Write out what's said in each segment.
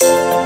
Thank you.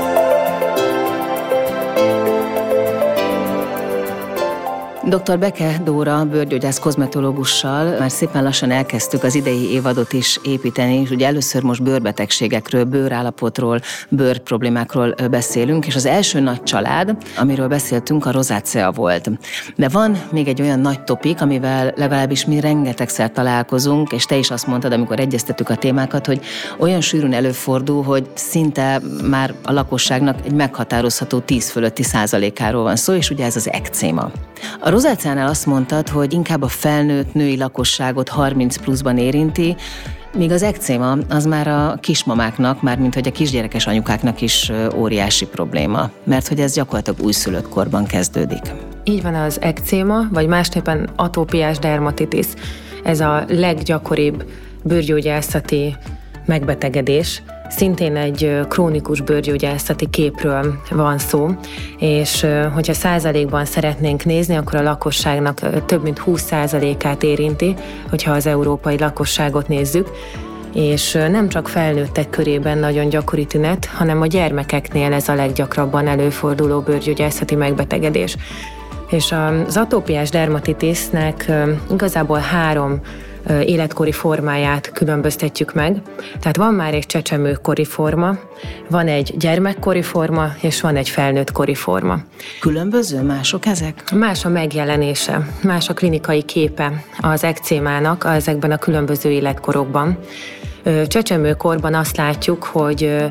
Dr. Beke Dóra, bőrgyógyász kozmetológussal már szépen lassan elkezdtük az idei évadot is építeni, és ugye először most bőrbetegségekről, bőrállapotról, bőrproblémákról beszélünk, és az első nagy család, amiről beszéltünk, a rozácea volt. De van még egy olyan nagy topik, amivel legalábbis mi rengetegszer találkozunk, és te is azt mondtad, amikor egyeztettük a témákat, hogy olyan sűrűn előfordul, hogy szinte már a lakosságnak egy meghatározható 10 fölötti százalékáról van szó, és ugye ez az ekcéma. A rozáciánál azt mondtad, hogy inkább a felnőtt női lakosságot 30 pluszban érinti, Míg az ekcéma az már a kismamáknak, már mint hogy a kisgyerekes anyukáknak is óriási probléma, mert hogy ez gyakorlatilag újszülött korban kezdődik. Így van az ekcéma, vagy másképpen atópiás dermatitis. Ez a leggyakoribb bőrgyógyászati megbetegedés, Szintén egy krónikus bőrgyógyászati képről van szó, és hogyha százalékban szeretnénk nézni, akkor a lakosságnak több mint 20 százalékát érinti, hogyha az európai lakosságot nézzük, és nem csak felnőttek körében nagyon gyakori tünet, hanem a gyermekeknél ez a leggyakrabban előforduló bőrgyógyászati megbetegedés. És az atópiás dermatitisnek igazából három életkori formáját különböztetjük meg. Tehát van már egy csecsemőkori forma, van egy gyermekkori forma, és van egy felnőttkori forma. Különböző mások ezek? Más a megjelenése, más a klinikai képe az ekcémának ezekben a különböző életkorokban. Csecsemőkorban azt látjuk, hogy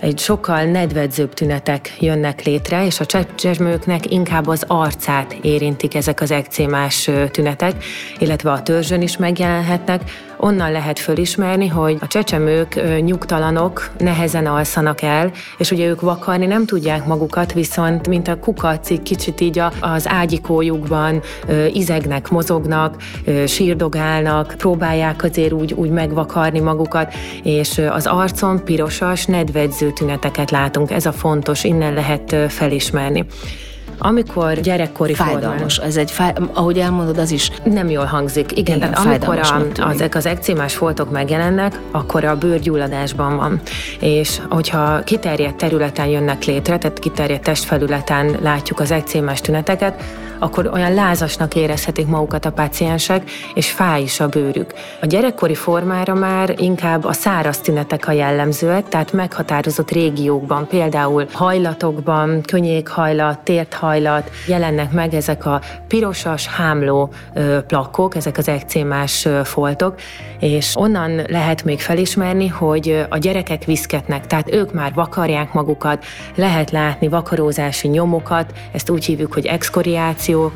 egy sokkal nedvedzőbb tünetek jönnek létre, és a csecsemőknek inkább az arcát érintik ezek az ekcémás tünetek, illetve a törzsön is megjelenhetnek, onnan lehet fölismerni, hogy a csecsemők nyugtalanok, nehezen alszanak el, és ugye ők vakarni nem tudják magukat, viszont mint a kukacik kicsit így az ágyikójukban izegnek, mozognak, sírdogálnak, próbálják azért úgy, úgy megvakarni magukat, és az arcon pirosas, nedvedző tüneteket látunk. Ez a fontos, innen lehet felismerni. Amikor gyerekkori Fájdalmas. Formán, ez egy, fáj, ahogy elmondod, az is nem jól hangzik. Igen, Igen tehát amikor a, ezek az ekcémás foltok megjelennek, akkor a bőrgyulladásban van. És hogyha kiterjedt területen jönnek létre, tehát kiterjedt testfelületen látjuk az ekcémás tüneteket, akkor olyan lázasnak érezhetik magukat a páciensek, és fáj is a bőrük. A gyerekkori formára már inkább a száraz tünetek a jellemzőek, tehát meghatározott régiókban, például hajlatokban, könnyékhajlat, térthajlat jelennek meg ezek a pirosas, hámló plakkok, ezek az ekcémás foltok, és onnan lehet még felismerni, hogy a gyerekek viszketnek, tehát ők már vakarják magukat, lehet látni vakarózási nyomokat, ezt úgy hívjuk, hogy exkoriáció, espacio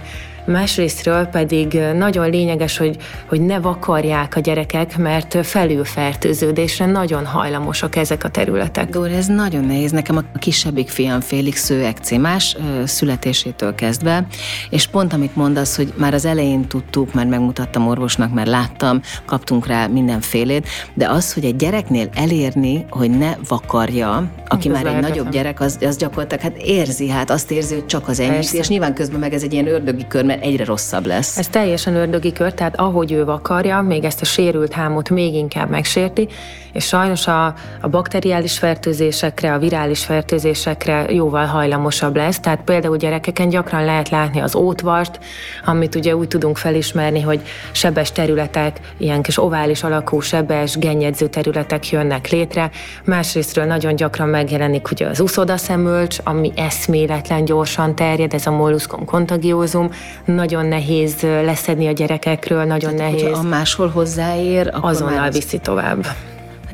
másrésztről pedig nagyon lényeges, hogy, hogy ne vakarják a gyerekek, mert felülfertőződésre nagyon hajlamosak ezek a területek. Dóri, ez nagyon nehéz. Nekem a kisebbik fiam félig szőekcémás születésétől kezdve, és pont amit mondasz, hogy már az elején tudtuk, már megmutattam orvosnak, már láttam, kaptunk rá mindenfélét, de az, hogy egy gyereknél elérni, hogy ne vakarja, aki ez már egy nagyobb gyerek, az, az gyakorlatilag hát érzi, hát azt érzi, hogy csak az enyészti, és nyilván közben meg ez egy ilyen ördögi kör, mert egyre rosszabb lesz. Ez teljesen ördögi kör, tehát ahogy ő akarja, még ezt a sérült hámot még inkább megsérti, és sajnos a, a bakteriális fertőzésekre, a virális fertőzésekre jóval hajlamosabb lesz. Tehát például gyerekeken gyakran lehet látni az ótvart, amit ugye úgy tudunk felismerni, hogy sebes területek, ilyen kis ovális alakú sebes, gennyedző területek jönnek létre. Másrésztről nagyon gyakran megjelenik ugye az uszodaszemölcs, ami eszméletlen gyorsan terjed, ez a molluszkom contagiosum, nagyon nehéz leszedni a gyerekekről, nagyon Tehát, nehéz. Ha máshol hozzáér, akkor azonnal viszi tovább.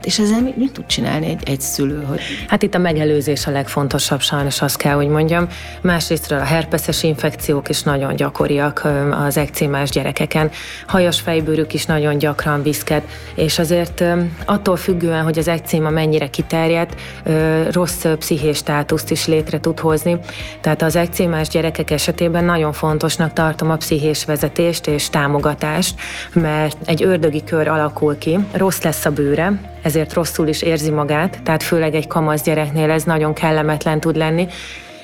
És ezzel mit, mit tud csinálni egy, egy szülő? Hogy... Hát itt a megelőzés a legfontosabb, sajnos azt kell, hogy mondjam. Másrésztről a herpeszes infekciók is nagyon gyakoriak az ekcémás gyerekeken. Hajas fejbőrük is nagyon gyakran viszket, és azért attól függően, hogy az ekcéma mennyire kiterjedt, rossz pszichés státuszt is létre tud hozni. Tehát az ekcémás gyerekek esetében nagyon fontosnak tartom a pszichés vezetést és támogatást, mert egy ördögi kör alakul ki, rossz lesz a bőre, ezért rosszul is érzi magát, tehát főleg egy kamasz gyereknél ez nagyon kellemetlen tud lenni,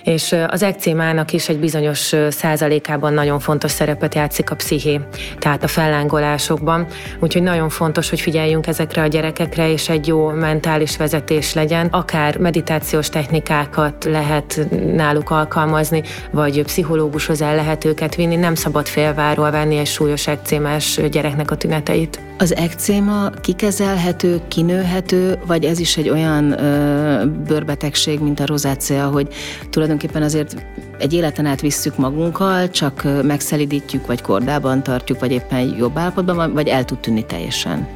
És az ekcémának is egy bizonyos százalékában nagyon fontos szerepet játszik a psziché, tehát a fellángolásokban. Úgyhogy nagyon fontos, hogy figyeljünk ezekre a gyerekekre, és egy jó mentális vezetés legyen. Akár meditációs technikákat lehet náluk alkalmazni, vagy pszichológushoz el lehet őket vinni. Nem szabad félváról venni egy súlyos ekcémás gyereknek a tüneteit. Az ekcéma kikezelhető, kinőhető, vagy ez is egy olyan ö, bőrbetegség, mint a rozácea, hogy tulajdonképpen azért egy életen át visszük magunkkal, csak megszelidítjük, vagy kordában tartjuk, vagy éppen jobb állapotban vagy el tud tűnni teljesen.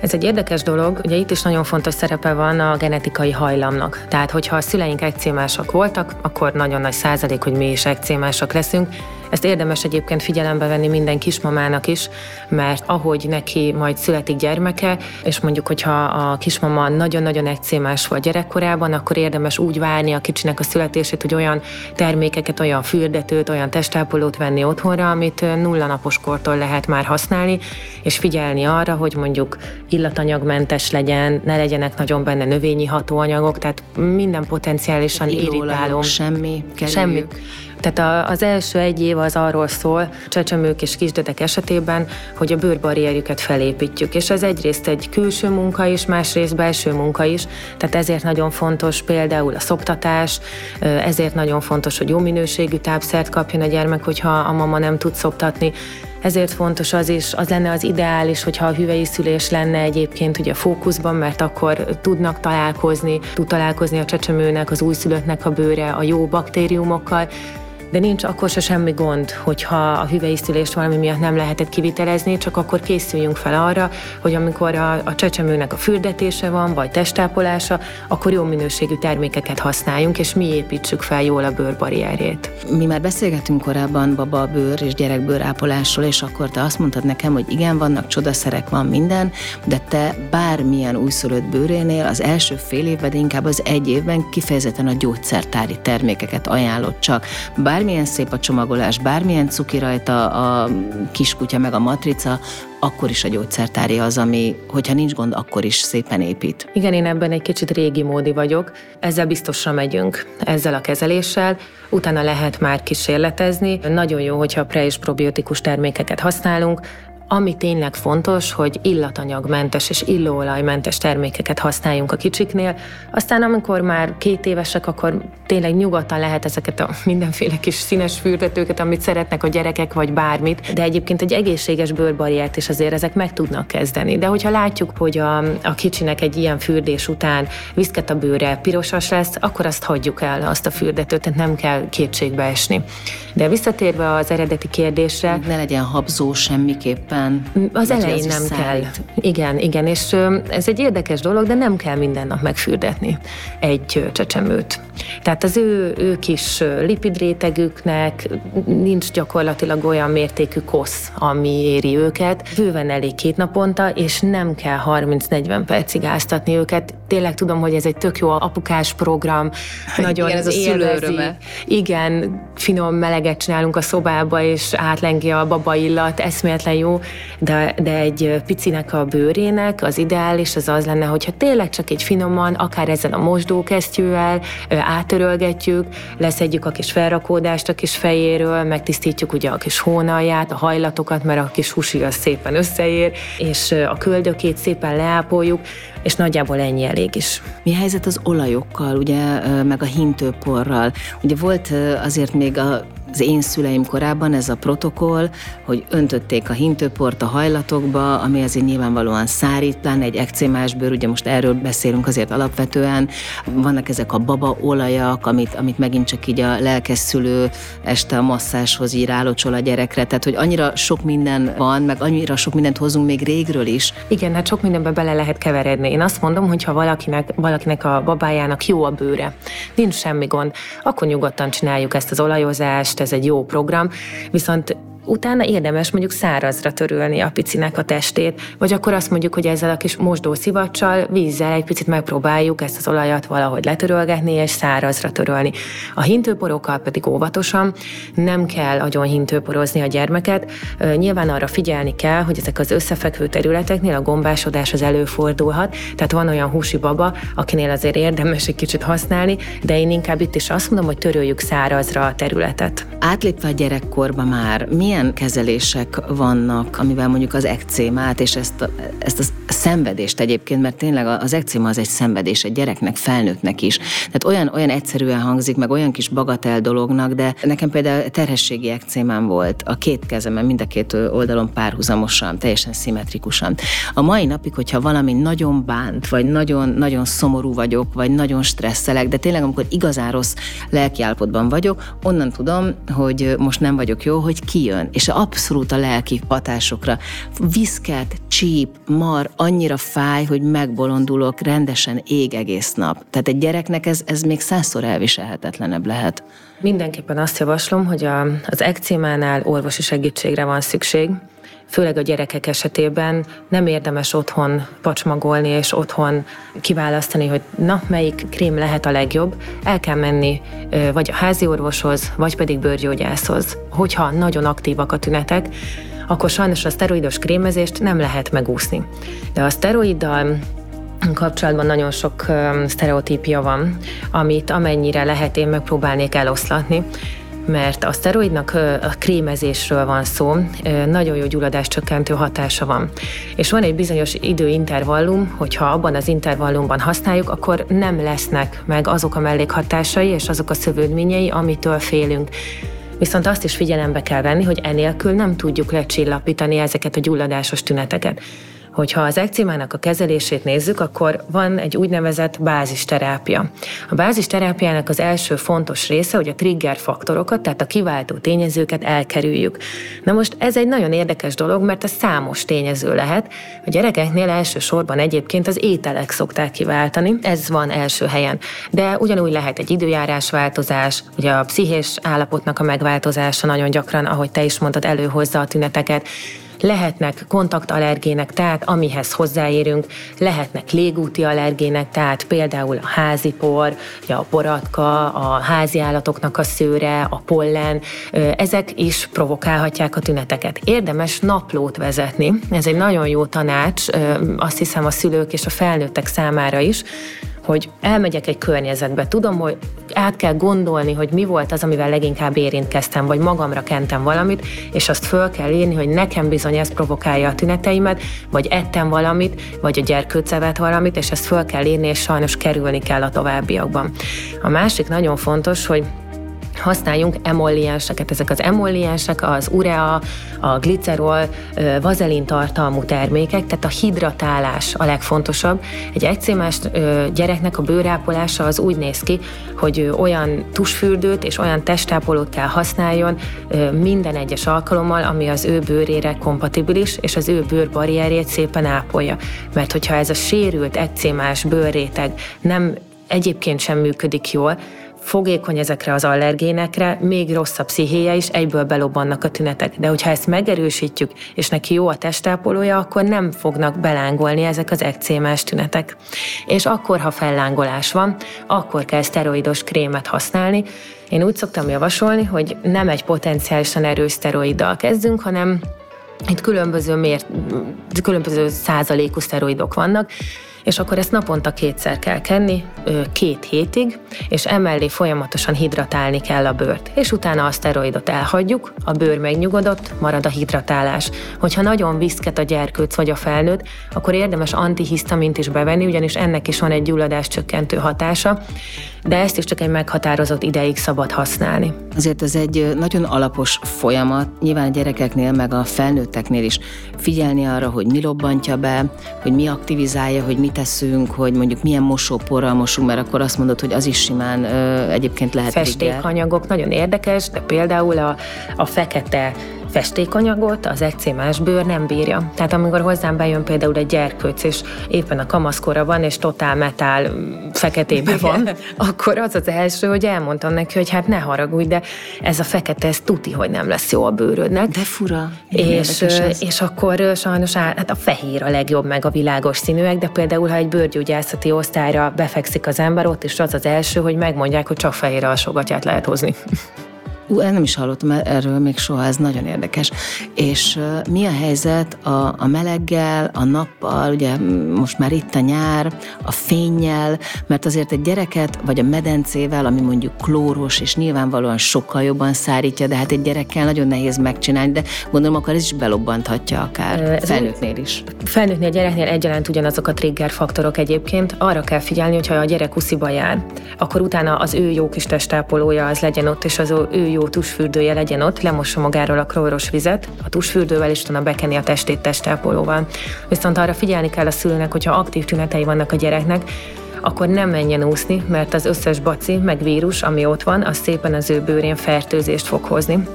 Ez egy érdekes dolog, ugye itt is nagyon fontos szerepe van a genetikai hajlamnak. Tehát, hogyha a szüleink ekcémásak voltak, akkor nagyon nagy százalék, hogy mi is ekcémásak leszünk, ezt érdemes egyébként figyelembe venni minden kismamának is, mert ahogy neki majd születik gyermeke, és mondjuk, hogyha a kismama nagyon-nagyon ekcémás volt gyerekkorában, akkor érdemes úgy várni a kicsinek a születését, hogy olyan termékeket, olyan fürdetőt, olyan testápolót venni otthonra, amit nulla napos kortól lehet már használni, és figyelni arra, hogy mondjuk illatanyagmentes legyen, ne legyenek nagyon benne növényi hatóanyagok, tehát minden potenciálisan irritáló. Semmi, kerüljük. Semmi. Tehát az első egy év az arról szól, csecsemők és kisdedek esetében, hogy a bőrbarrierjüket felépítjük. És ez egyrészt egy külső munka is, másrészt belső munka is. Tehát ezért nagyon fontos például a szoptatás, ezért nagyon fontos, hogy jó minőségű tápszert kapjon a gyermek, hogyha a mama nem tud szoptatni. Ezért fontos az is, az lenne az ideális, hogyha a hüvei szülés lenne egyébként ugye a fókuszban, mert akkor tudnak találkozni, tud találkozni a csecsemőnek, az újszülöttnek a bőre a jó baktériumokkal, de nincs akkor se semmi gond, hogyha a hüveiszülést valami miatt nem lehetett kivitelezni, csak akkor készüljünk fel arra, hogy amikor a, a csecsemőnek a fürdetése van, vagy testápolása, akkor jó minőségű termékeket használjunk, és mi építsük fel jól a bőrbarrierjét. Mi már beszélgettünk korábban baba bőr és gyerekbőr ápolásról, és akkor te azt mondtad nekem, hogy igen, vannak csodaszerek, van minden, de te bármilyen újszülött bőrénél az első fél évben, inkább az egy évben kifejezetten a gyógyszertári termékeket ajánlott csak. Bár bármilyen szép a csomagolás, bármilyen cuki rajta a kiskutya meg a matrica, akkor is a gyógyszertári az, ami, hogyha nincs gond, akkor is szépen épít. Igen, én ebben egy kicsit régi módi vagyok. Ezzel biztosra megyünk, ezzel a kezeléssel. Utána lehet már kísérletezni. Nagyon jó, hogyha pre- és probiotikus termékeket használunk, ami tényleg fontos, hogy illatanyagmentes és illóolajmentes termékeket használjunk a kicsiknél. Aztán amikor már két évesek, akkor tényleg nyugodtan lehet ezeket a mindenféle kis színes fürdetőket, amit szeretnek a gyerekek, vagy bármit. De egyébként egy egészséges bőrbarriert is azért ezek meg tudnak kezdeni. De hogyha látjuk, hogy a, a kicsinek egy ilyen fürdés után viszket a bőre, pirosas lesz, akkor azt hagyjuk el, azt a fürdetőt, tehát nem kell kétségbe esni. De visszatérve az eredeti kérdésre... Ne legyen habzó semmiképpen szépen. Az elején nem kell. Igen, igen, és ez egy érdekes dolog, de nem kell minden nap megfürdetni egy csecsemőt. Tehát az ő, ő kis lipidrétegüknek nincs gyakorlatilag olyan mértékű kosz, ami éri őket. Bőven elég két naponta, és nem kell 30-40 percig áztatni őket. Tényleg tudom, hogy ez egy tök jó apukás program. Nagyon Igen, ez a szülőröme. Igen, finom meleget csinálunk a szobába, és átlengi a baba illat, eszméletlen jó, de, de egy picinek a bőrének az ideális az az lenne, hogyha tényleg csak egy finoman, akár ezzel a mosdókesztyűvel átörölgetjük, leszedjük a kis felrakódást a kis fejéről, megtisztítjuk ugye a kis hónalját, a hajlatokat, mert a kis husi az szépen összeér, és a köldökét szépen leápoljuk, és nagyjából ennyi elég is. Mi a helyzet az olajokkal, ugye, meg a hintőporral? Ugye volt azért még a az én szüleim korábban ez a protokoll, hogy öntötték a hintőport a hajlatokba, ami azért nyilvánvalóan szárít, pláne egy ekcémás bőr, ugye most erről beszélünk azért alapvetően. Vannak ezek a baba olajak, amit, amit megint csak így a lelkes szülő este a masszáshoz ír álocsol a gyerekre, tehát hogy annyira sok minden van, meg annyira sok mindent hozunk még régről is. Igen, hát sok mindenbe bele lehet keveredni. Én azt mondom, hogy ha valakinek, valakinek a babájának jó a bőre, nincs semmi gond, akkor nyugodtan csináljuk ezt az olajozást, ez egy jó program, viszont utána érdemes mondjuk szárazra törölni a picinek a testét, vagy akkor azt mondjuk, hogy ezzel a kis mosdószivacsal, vízzel egy picit megpróbáljuk ezt az olajat valahogy letörölgetni és szárazra törölni. A hintőporokkal pedig óvatosan, nem kell agyon hintőporozni a gyermeket. Nyilván arra figyelni kell, hogy ezek az összefekvő területeknél a gombásodás az előfordulhat, tehát van olyan húsi baba, akinél azért érdemes egy kicsit használni, de én inkább itt is azt mondom, hogy töröljük szárazra a területet. Átlépve a gyerekkorba már milyen kezelések vannak, amivel mondjuk az ekcémát és ezt a, ezt a szenvedést egyébként, mert tényleg az ekcéma az egy szenvedés egy gyereknek, felnőttnek is. Tehát olyan, olyan egyszerűen hangzik, meg olyan kis bagatel dolognak, de nekem például terhességi ekcémám volt a két kezemen, mind a két oldalon párhuzamosan, teljesen szimmetrikusan. A mai napig, hogyha valami nagyon bánt, vagy nagyon, nagyon szomorú vagyok, vagy nagyon stresszelek, de tényleg amikor igazán rossz lelkiállapotban vagyok, onnan tudom, hogy most nem vagyok jó, hogy kijön, és abszolút a lelki hatásokra viszket, csíp, mar, annyira fáj, hogy megbolondulok, rendesen ég egész nap. Tehát egy gyereknek ez, ez még százszor elviselhetetlenebb lehet. Mindenképpen azt javaslom, hogy a, az ekcémánál orvosi segítségre van szükség, főleg a gyerekek esetében nem érdemes otthon pacsmagolni és otthon kiválasztani, hogy na, melyik krém lehet a legjobb. El kell menni vagy a házi orvoshoz, vagy pedig bőrgyógyászhoz. Hogyha nagyon aktívak a tünetek, akkor sajnos a szteroidos krémezést nem lehet megúszni. De a szteroiddal kapcsolatban nagyon sok sztereotípia van, amit amennyire lehet én megpróbálnék eloszlatni mert a szteroidnak a krémezésről van szó, nagyon jó csökkentő hatása van. És van egy bizonyos időintervallum, hogyha abban az intervallumban használjuk, akkor nem lesznek meg azok a mellékhatásai és azok a szövődményei, amitől félünk. Viszont azt is figyelembe kell venni, hogy enélkül nem tudjuk lecsillapítani ezeket a gyulladásos tüneteket. Hogyha az ekcémának a kezelését nézzük, akkor van egy úgynevezett bázisterápia. A bázisterápiának az első fontos része, hogy a trigger faktorokat, tehát a kiváltó tényezőket elkerüljük. Na most ez egy nagyon érdekes dolog, mert a számos tényező lehet. A gyerekeknél elsősorban egyébként az ételek szokták kiváltani, ez van első helyen. De ugyanúgy lehet egy időjárás változás, ugye a pszichés állapotnak a megváltozása nagyon gyakran, ahogy te is mondtad, előhozza a tüneteket lehetnek kontaktallergének, tehát amihez hozzáérünk, lehetnek légúti allergének, tehát például a házi por, a poratka, a házi állatoknak a szőre, a pollen, ezek is provokálhatják a tüneteket. Érdemes naplót vezetni, ez egy nagyon jó tanács, azt hiszem a szülők és a felnőttek számára is, hogy elmegyek egy környezetbe, tudom, hogy át kell gondolni, hogy mi volt az, amivel leginkább érintkeztem, vagy magamra kentem valamit, és azt föl kell írni, hogy nekem bizony ez provokálja a tüneteimet, vagy ettem valamit, vagy a gyerkőcevet valamit, és ezt föl kell írni, és sajnos kerülni kell a továbbiakban. A másik nagyon fontos, hogy használjunk emollienseket. Ezek az emolliensek az urea, a glicerol, vazelin tartalmú termékek, tehát a hidratálás a legfontosabb. Egy egyszémás gyereknek a bőrápolása az úgy néz ki, hogy olyan tusfürdőt és olyan testápolót kell használjon minden egyes alkalommal, ami az ő bőrére kompatibilis, és az ő bőrbarrierjét szépen ápolja. Mert hogyha ez a sérült egyszémás bőrréteg nem egyébként sem működik jól, fogékony ezekre az allergénekre, még rosszabb pszichéje is, egyből belobbannak a tünetek. De hogyha ezt megerősítjük, és neki jó a testápolója, akkor nem fognak belángolni ezek az ekcémás tünetek. És akkor, ha fellángolás van, akkor kell szteroidos krémet használni. Én úgy szoktam javasolni, hogy nem egy potenciálisan erős szteroiddal kezdünk, hanem itt különböző, mért, különböző százalékú szteroidok vannak, és akkor ezt naponta kétszer kell kenni, két hétig, és emellé folyamatosan hidratálni kell a bőrt. És utána a szteroidot elhagyjuk, a bőr megnyugodott, marad a hidratálás. Hogyha nagyon viszket a gyerkőc vagy a felnőtt, akkor érdemes antihisztamint is bevenni, ugyanis ennek is van egy gyulladás csökkentő hatása, de ezt is csak egy meghatározott ideig szabad használni. Azért ez egy nagyon alapos folyamat, nyilván a gyerekeknél, meg a felnőtteknél is figyelni arra, hogy mi lobbantja be, hogy mi aktivizálja, hogy mit teszünk, hogy mondjuk milyen mosóporral mosunk, mert akkor azt mondod, hogy az is simán ö, egyébként lehet. Festékanyagok, nagyon érdekes, de például a, a fekete festékanyagot az ekcémás bőr nem bírja. Tehát amikor hozzám bejön például egy gyerkőc, és éppen a kamaszkora van, és totál metál feketébe van, akkor az az első, hogy elmondtam neki, hogy hát ne haragudj, de ez a fekete, ez tuti, hogy nem lesz jó a bőrödnek. De fura. És, és akkor sajnos hát a fehér a legjobb, meg a világos színűek, de például, ha egy bőrgyógyászati osztályra befekszik az ember, ott is az az első, hogy megmondják, hogy csak fehér alsógatját lehet hozni. Ú, nem is hallottam erről még soha, ez nagyon érdekes. És uh, mi a helyzet a, a meleggel, a nappal, ugye most már itt a nyár, a fényjel, mert azért egy gyereket, vagy a medencével, ami mondjuk klóros, és nyilvánvalóan sokkal jobban szárítja, de hát egy gyerekkel nagyon nehéz megcsinálni, de gondolom akkor ez is belobbanthatja akár felnőttnél is. Felnőttnél, gyereknél egyaránt ugyanazok a trigger faktorok egyébként. Arra kell figyelni, hogyha a gyerek usziba jár, akkor utána az ő jó kis testápolója az legyen ott, és az ő jó tusfürdője legyen ott, lemossa magáról a klóros vizet, a tusfürdővel és utána bekeni a testét testápolóval. Viszont arra figyelni kell a szülőnek, hogyha aktív tünetei vannak a gyereknek, akkor nem menjen úszni, mert az összes baci, meg vírus, ami ott van, az szépen az ő bőrén fertőzést fog hozni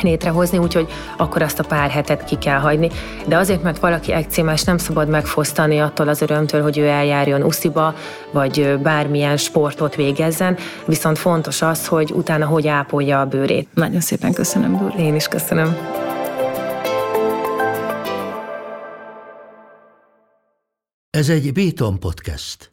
létrehozni, úgyhogy akkor azt a pár hetet ki kell hagyni. De azért, mert valaki ekcémás, nem szabad megfosztani attól az örömtől, hogy ő eljárjon usziba, vagy bármilyen sportot végezzen, viszont fontos az, hogy utána hogy ápolja a bőrét. Nagyon szépen köszönöm, Dóri. Én is köszönöm. Ez egy Béton podcast.